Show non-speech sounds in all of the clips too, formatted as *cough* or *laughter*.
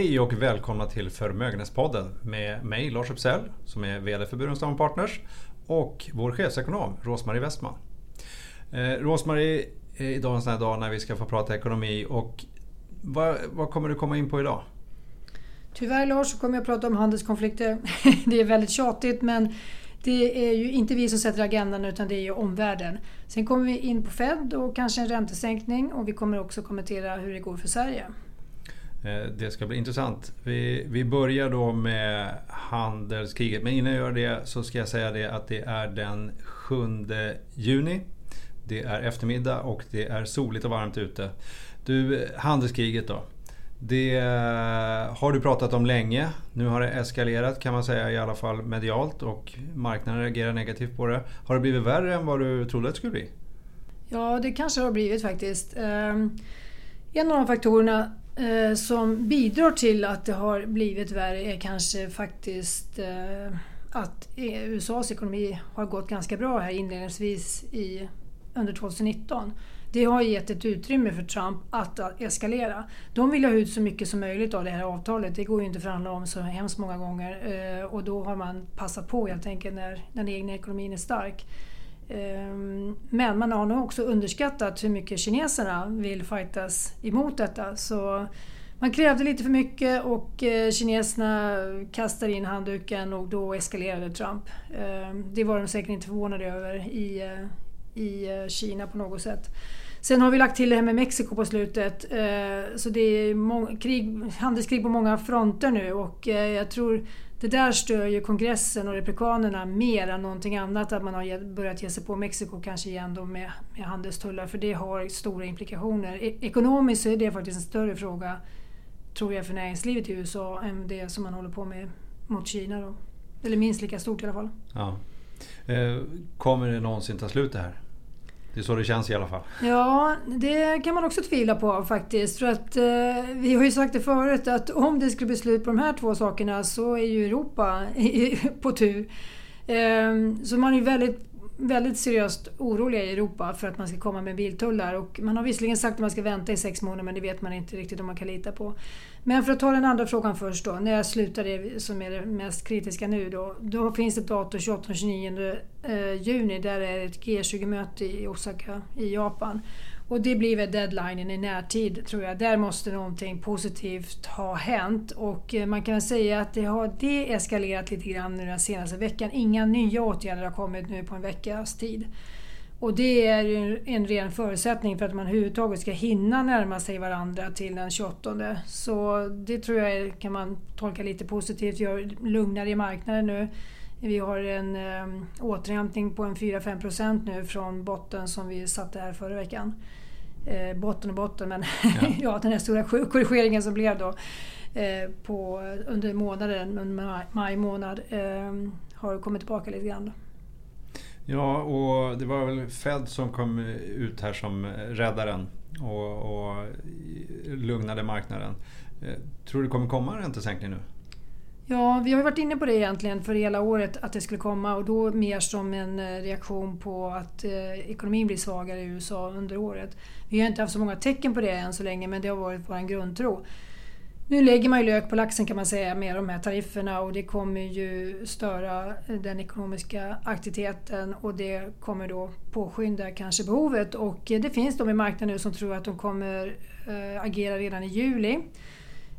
Hej och välkomna till Förmögenhetspodden med mig Lars Uppsell som är VD för Burenstam Partners och vår chefsekonom Rosmarie Westman. Eh, Rosmarie, eh, idag är en sån här dag när vi ska få prata ekonomi och vad, vad kommer du komma in på idag? Tyvärr Lars så kommer jag prata om handelskonflikter. *laughs* Det är väldigt tjatigt men det är ju inte vi som sätter agendan utan det är ju omvärlden. Sen kommer vi in på Fed och kanske en räntesänkning och vi kommer också kommentera hur det går för Sverige. Eh, det ska bli intressant. Vi, vi börjar då med handelskriget. Men innan jag gör det så ska jag säga det att det är den 7 juni. Det är eftermiddag och det är soligt och varmt ute. Du, eh, handelskriget då. Det eh, har du pratat om länge. Nu har det eskalerat kan man säga i alla fall medialt och marknaden reagerar negativt på det. Har det blivit värre än vad du trodde att det skulle bli? Ja, det kanske det har blivit faktiskt. Ehm, en av de faktorerna eh, som bidrar till att det har blivit värre är kanske faktiskt eh, att e- USAs ekonomi har gått ganska bra här inledningsvis i, under 2019. Det har gett ett utrymme för Trump att eskalera. De vill ha ut så mycket som möjligt av det här avtalet. Det går ju inte att förhandla om så hemskt många gånger. Eh, och då har man passat på helt enkelt när den egna ekonomin är stark. Ehm, men man har nog också underskattat hur mycket kineserna vill fightas emot detta. Så man krävde lite för mycket och eh, kineserna kastade in handduken och då eskalerade Trump. Ehm, det var de säkert inte förvånade över i, eh, i eh, Kina på något sätt. Sen har vi lagt till det här med Mexiko på slutet. Eh, så det är krig, handelskrig på många fronter nu och eh, jag tror det där stör ju kongressen och republikanerna mer än någonting annat att man har börjat ge sig på Mexiko kanske igen då med, med handelstullar för det har stora implikationer. E ekonomiskt så är det faktiskt en större fråga tror jag för näringslivet i USA än det som man håller på med mot Kina. Då. Eller minst lika stort i alla fall. Ja. Eh, kommer det någonsin ta slut det här? Det är så det känns i alla fall. Ja, det kan man också tvivla på faktiskt. För att, eh, vi har ju sagt det förut att om det skulle bli slut på de här två sakerna så är ju Europa *laughs* på tur. Eh, så man är väldigt väldigt seriöst oroliga i Europa för att man ska komma med biltullar. Och man har visserligen sagt att man ska vänta i sex månader men det vet man inte riktigt om man kan lita på. Men för att ta den andra frågan först då. När jag slutar det som är det mest kritiska nu då. Då finns ett datum 28-29 eh, juni där är ett G20-möte i Osaka i Japan. Och det blir väl deadlinen i närtid tror jag. Där måste någonting positivt ha hänt och eh, man kan säga att det har deeskalerat lite grann nu den senaste veckan. Inga nya åtgärder har kommit nu på en veckas tid. Och det är ju en ren förutsättning för att man överhuvudtaget ska hinna närma sig varandra till den 28. Så det tror jag kan man tolka lite positivt. Vi har lugnare i marknaden nu. Vi har en eh, återhämtning på en 4-5 procent nu från botten som vi satte här förra veckan eh, botten och botten, men ja. *laughs* ja, den här stora korrigeringen som blev då eh, på, under månaden, maj månad, eh, har kommit tillbaka lite grann. Ja, och det var väl Fed som kom ut här som räddaren och, och lugnade marknaden. Eh, tror du det kommer komma en räntesänkning nu? Ja, vi har varit inne på det egentligen för hela året att det skulle komma och då mer som en eh, reaktion på att eh, ekonomin blir svagare i USA under året. Vi har inte haft så många tecken på det än så länge men det har varit vår grundtro. Nu lägger man ju lök på laxen kan man säga med de här tarifferna och det kommer ju störa den ekonomiska aktiviteten och det kommer då påskynda kanske behovet och det finns de i marknaden nu som tror att de kommer eh, agera redan i juli.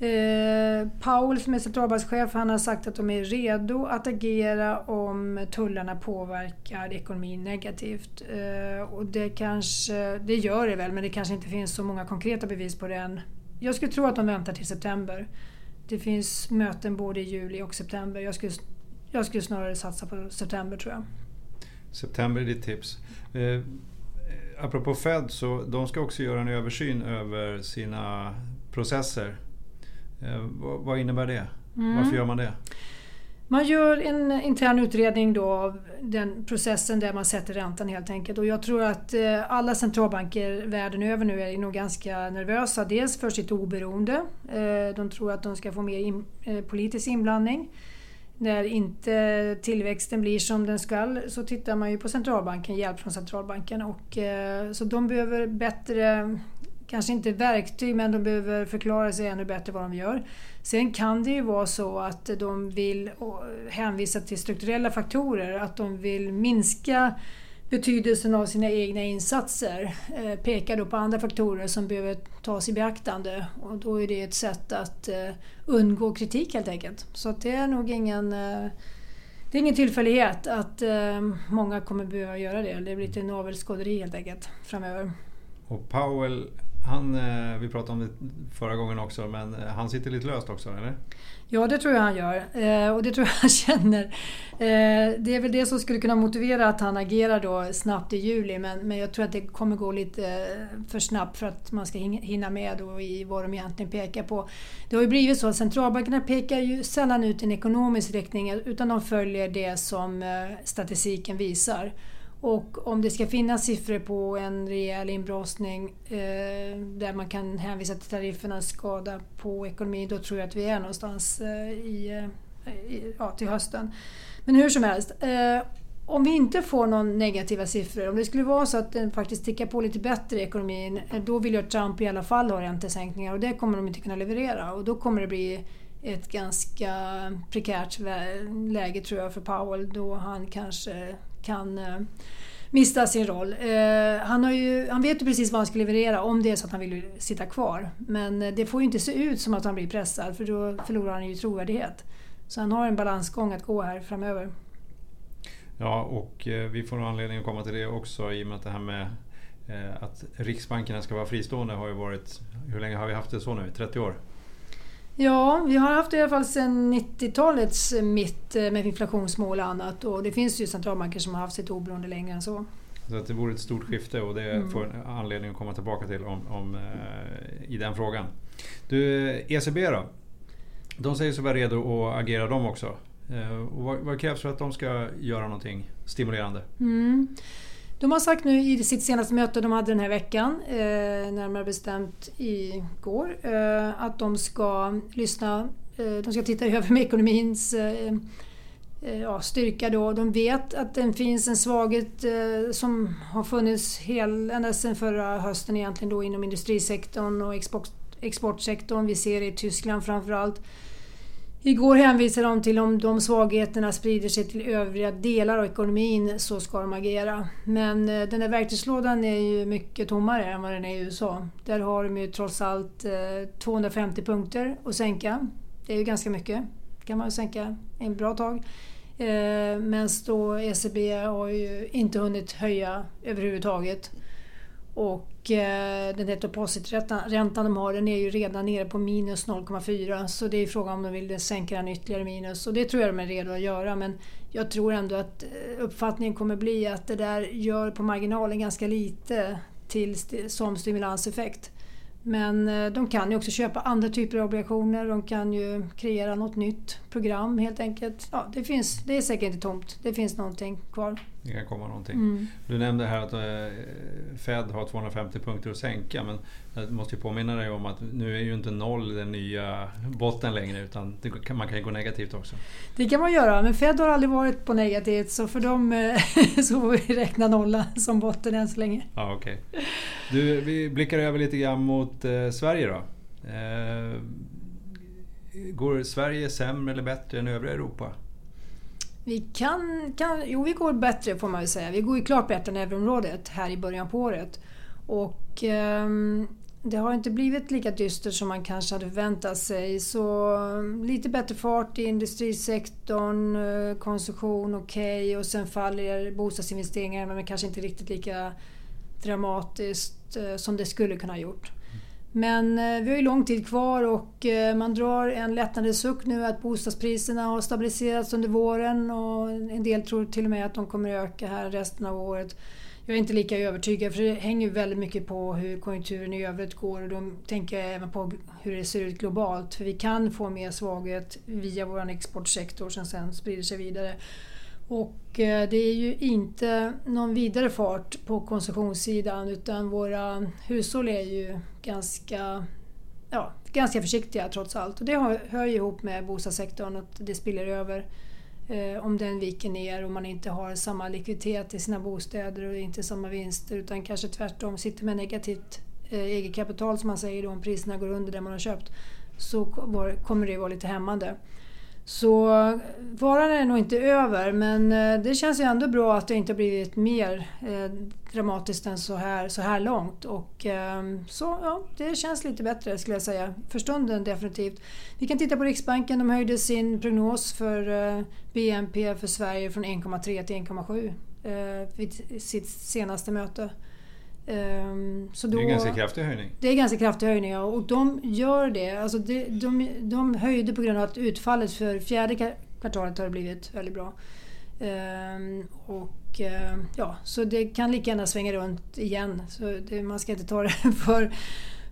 Eh, Paul som är centralbankschef han har sagt att de är redo att agera om tullarna påverkar ekonomin negativt. Eh, och det, kanske, det gör det väl men det kanske inte finns så många konkreta bevis på det än. Jag skulle tro att de väntar till september. Det finns möten både i juli och september. Jag skulle, jag skulle snarare satsa på september tror jag. September är ditt tips. Eh, apropå Fed så de ska också göra en översyn över sina processer Eh, vad innebär det? Mm. Varför gör man det? Man gör en intern utredning då av den processen där man sätter räntan helt enkelt. Och jag tror att eh, alla centralbanker världen över nu är nog ganska nervösa. Dels för sitt oberoende. Eh, de tror att de ska få mer in, eh, politisk inblandning. När inte tillväxten blir som den ska så tittar man ju på centralbanken, hjälp från centralbanken. Och, så de behöver bättre kanske inte verktyg, men de behöver förklara sig ännu bättre vad de gör. Sen kan det ju vara så att de vill hänvisa till strukturella faktorer, att de vill minska betydelsen av sina egna insatser. Eh, pekar då på andra faktorer som behöver tas i beaktande och då är det ett sätt att eh, undgå kritik helt enkelt. Så det är nog ingen eh, det är ingen tillfällighet att många kommer behöva göra det. Det blir lite navelskåderi helt enkelt framöver. Och Powell han, eh, vi pratade om det förra gången också, men eh, han sitter lite löst också, eller? Ja, det tror jag han gör. Eh, och det tror jag han *laughs* känner. det är väl det som skulle kunna motivera att han agerar då snabbt i juli, men, men jag tror att det kommer gå lite för snabbt för att man ska hinna med då i vad de egentligen pekar på. Det har ju blivit så att centralbankerna pekar ju sällan ut en ekonomisk riktning, utan de följer det som statistiken visar. Och om det ska finnas siffror på en rejäl inbromsning eh, där man kan hänvisa till tariffernas skada på ekonomin, då tror jag att vi är någonstans eh, i, eh, i, ja, till hösten. Men hur som helst. Eh, om vi inte får några negativa siffror, om det skulle vara så att den faktiskt tickar på lite bättre i ekonomin, eh, då vill ju Trump i alla fall ha räntesänkningar och det kommer de inte kunna leverera. Och då kommer det bli ett ganska prekärt läge tror jag för Powell då han kanske kan eh, mista sin roll. Eh, han, har ju, han vet ju precis vad han ska leverera om det är så att han vill sitta kvar. Men eh, det får ju inte se ut som att han blir pressad för då förlorar han ju trovärdighet. Så han har en balansgång att gå här framöver. Ja, och vi får nog anledning att komma till det också i och med att det här med att Riksbankerna ska vara fristående har ju varit... Hur länge har vi haft det så nu? 30 år? Ja, vi har haft det i alla fall sedan 90-talets mitt eh, med inflationsmål och annat och det finns ju centralbanker som har haft sitt oberoende längre än så. Så att det vore ett stort skifte och det mm. får anledning att komma tillbaka till om, om eh, i den frågan. Du, ECB då? De säger sig vara redo att agera de också. Eh, och vad, vad, krävs för att de ska göra någonting stimulerande? Mm. De har sagt nu i sitt senaste möte de hade den här veckan, eh, närmare bestämt igår, eh, att de ska lyssna, eh, de ska titta *laughs* över med ekonomins eh, eh, ja, styrka då. De vet att det finns en svaghet eh, som har funnits hel, ända sedan förra hösten egentligen då inom industrisektorn och export, exportsektorn. Vi ser det i Tyskland framförallt. allt Igår hänvisade de till om de svagheterna sprider sig till övriga delar av ekonomin så ska de agera. Men eh, den där verktygslådan är ju mycket tommare än vad den är i USA. Där har de ju trots allt eh, 250 punkter att sänka. Det är ju ganska mycket. Det kan man sänka en bra tag. Eh, medan då ECB har ju inte hunnit höja överhuvudtaget. Och eh, den här depositräntan de har den är ju redan nere på minus 0,4 så det är frågan om de vill sänka den ytterligare minus och det tror jag de är redo att göra men jag tror ändå att eh, uppfattningen kommer bli att det där gör på marginalen ganska lite till, som stimulanseffekt. Men eh, de kan ju också köpa andra typer av obligationer, de kan ju kreera något nytt program helt enkelt. Ja, det, finns, det är säkert inte tomt, det finns någonting kvar. Det kan komma någonting. Mm. Du nämnde här att eh, Fed har 250 punkter att sänka men jag måste ju påminna dig om att nu är ju inte noll den nya botten längre utan kan, man kan ju gå negativt också. Det kan man göra men Fed har aldrig varit på negativt så för dem eh, *laughs* så får vi räkna nolla som botten än så länge. Ja, okay. du, vi blickar över lite grann mot eh, Sverige då. Eh, går Sverige sämre eller bättre än övriga Europa? Vi kan, kan, jo, vi går bättre får man väl säga. Vi går ju klart bättre än euroområdet här i början på året. Och eh, det har inte blivit lika dystert som man kanske hade förväntat sig. Så lite bättre fart i industrisektorn, eh, konsumtion okej okay, och sen faller bostadsinvesteringarna men kanske inte riktigt lika dramatiskt eh, som det skulle kunna ha gjort. Men eh, vi har ju lång tid kvar och eh, man drar en lättnadens suck nu att bostadspriserna har stabiliserats under våren och en del tror till och med att de kommer öka här resten av året. Jag är inte lika övertygad för det hänger väldigt mycket på hur konjunkturen i övrigt går och då tänker jag även på hur det ser ut globalt. För vi kan få mer svaghet via vår exportsektor som sen sprider sig vidare. Och eh, det är ju inte någon vidare fart på konsumtionssidan utan våra hushåll är ju ganska, ja, ganska försiktiga trots allt. Och det hör ju ihop med bostadssektorn, att det spiller över. Eh, om den viker ner och man inte har samma likviditet i sina bostäder och inte samma vinster utan kanske tvärtom sitter med negativt eh, eget kapital som man säger då, om priserna går under det man har köpt så kommer det vara lite hämmande. Så varan är nog inte över men eh, det känns ju ändå bra att det inte har blivit mer eh, dramatiskt än så här, så här långt. Och, ehm, så ja, det känns lite bättre skulle jag säga. För stunden definitivt. Vi kan titta på Riksbanken. De höjde sin prognos för eh, BNP för Sverige från 1,3 till 1,7 vid sitt senaste möte. Då, det är en ganska kraftig höjning. Det är en ganska kraftig höjning ja. och de gör det. Alltså de, de, de höjde på grund av att utfallet för fjärde kvartalet har blivit väldigt bra. Um, och uh, ja, Så det kan lika gärna svänga runt igen. Så det, man ska inte ta det *laughs* för,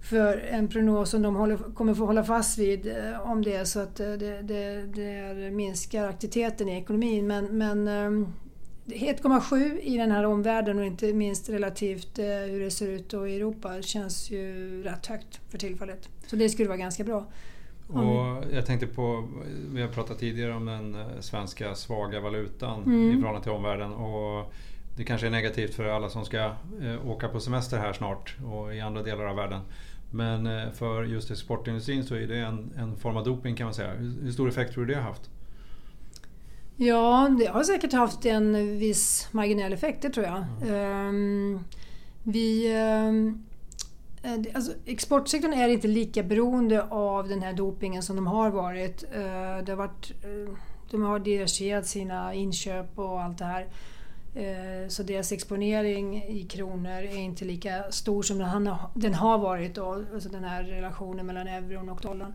för en prognos som de håller, kommer få hålla fast vid uh, om det är så att uh, det, det, det minskar aktiviteten i ekonomin. Men, men um, 1,7 i den här omvärlden och inte minst relativt eh, hur det ser ut i Europa känns ju rätt högt för tillfället. Så det skulle vara ganska bra. Och jag tänkte på, vi har pratat tidigare om den eh, svenska svaga valutan mm. i förhållande till omvärlden. Och det kanske är negativt för alla som ska eh, åka på semester här snart och i andra delar av världen. Men för just exportindustrin så är det en, en form av doping kan man säga. Hur stor effekt tror du det har haft? Ja, det har säkert haft en viss marginell effekt, det tror jag. Mm. vi, ehm, eh, alltså, exportsektorn är inte lika beroende av den här dopingen som de har varit. Eh, det har varit eh, de har dirigerat sina inköp och allt det här. Så deras exponering i kronor är inte lika stor som den har varit. Då, alltså den här relationen mellan euron och dollarn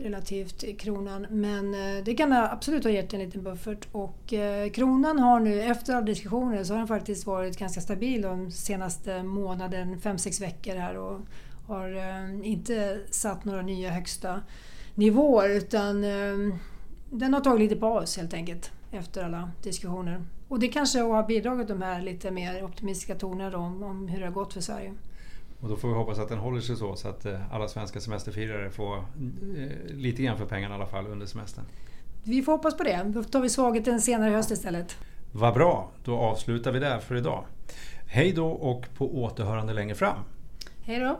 relativt kronan. Men eh, det kan absolut ha gett en liten buffert. Och eh, kronan har nu, efter alla diskussioner, så har den faktiskt varit ganska stabil de senaste månaden, 5-6 veckor här och har eh, inte satt några nya högsta nivåer utan den har tagit lite paus helt enkelt efter alla diskussioner. Och det kanske har bidragit de här lite mer optimistiska tonerna om, om hur det har gått för Sverige. Och då får vi hoppas att den håller sig så, så att eh, alla svenska semesterfirare får eh, lite grann för pengarna i alla fall under semestern. Vi får hoppas på det. Då tar vi svagheten senare i höst istället. Vad bra, då avslutar vi där för idag. Hej då och på återhörande längre fram. Hej då.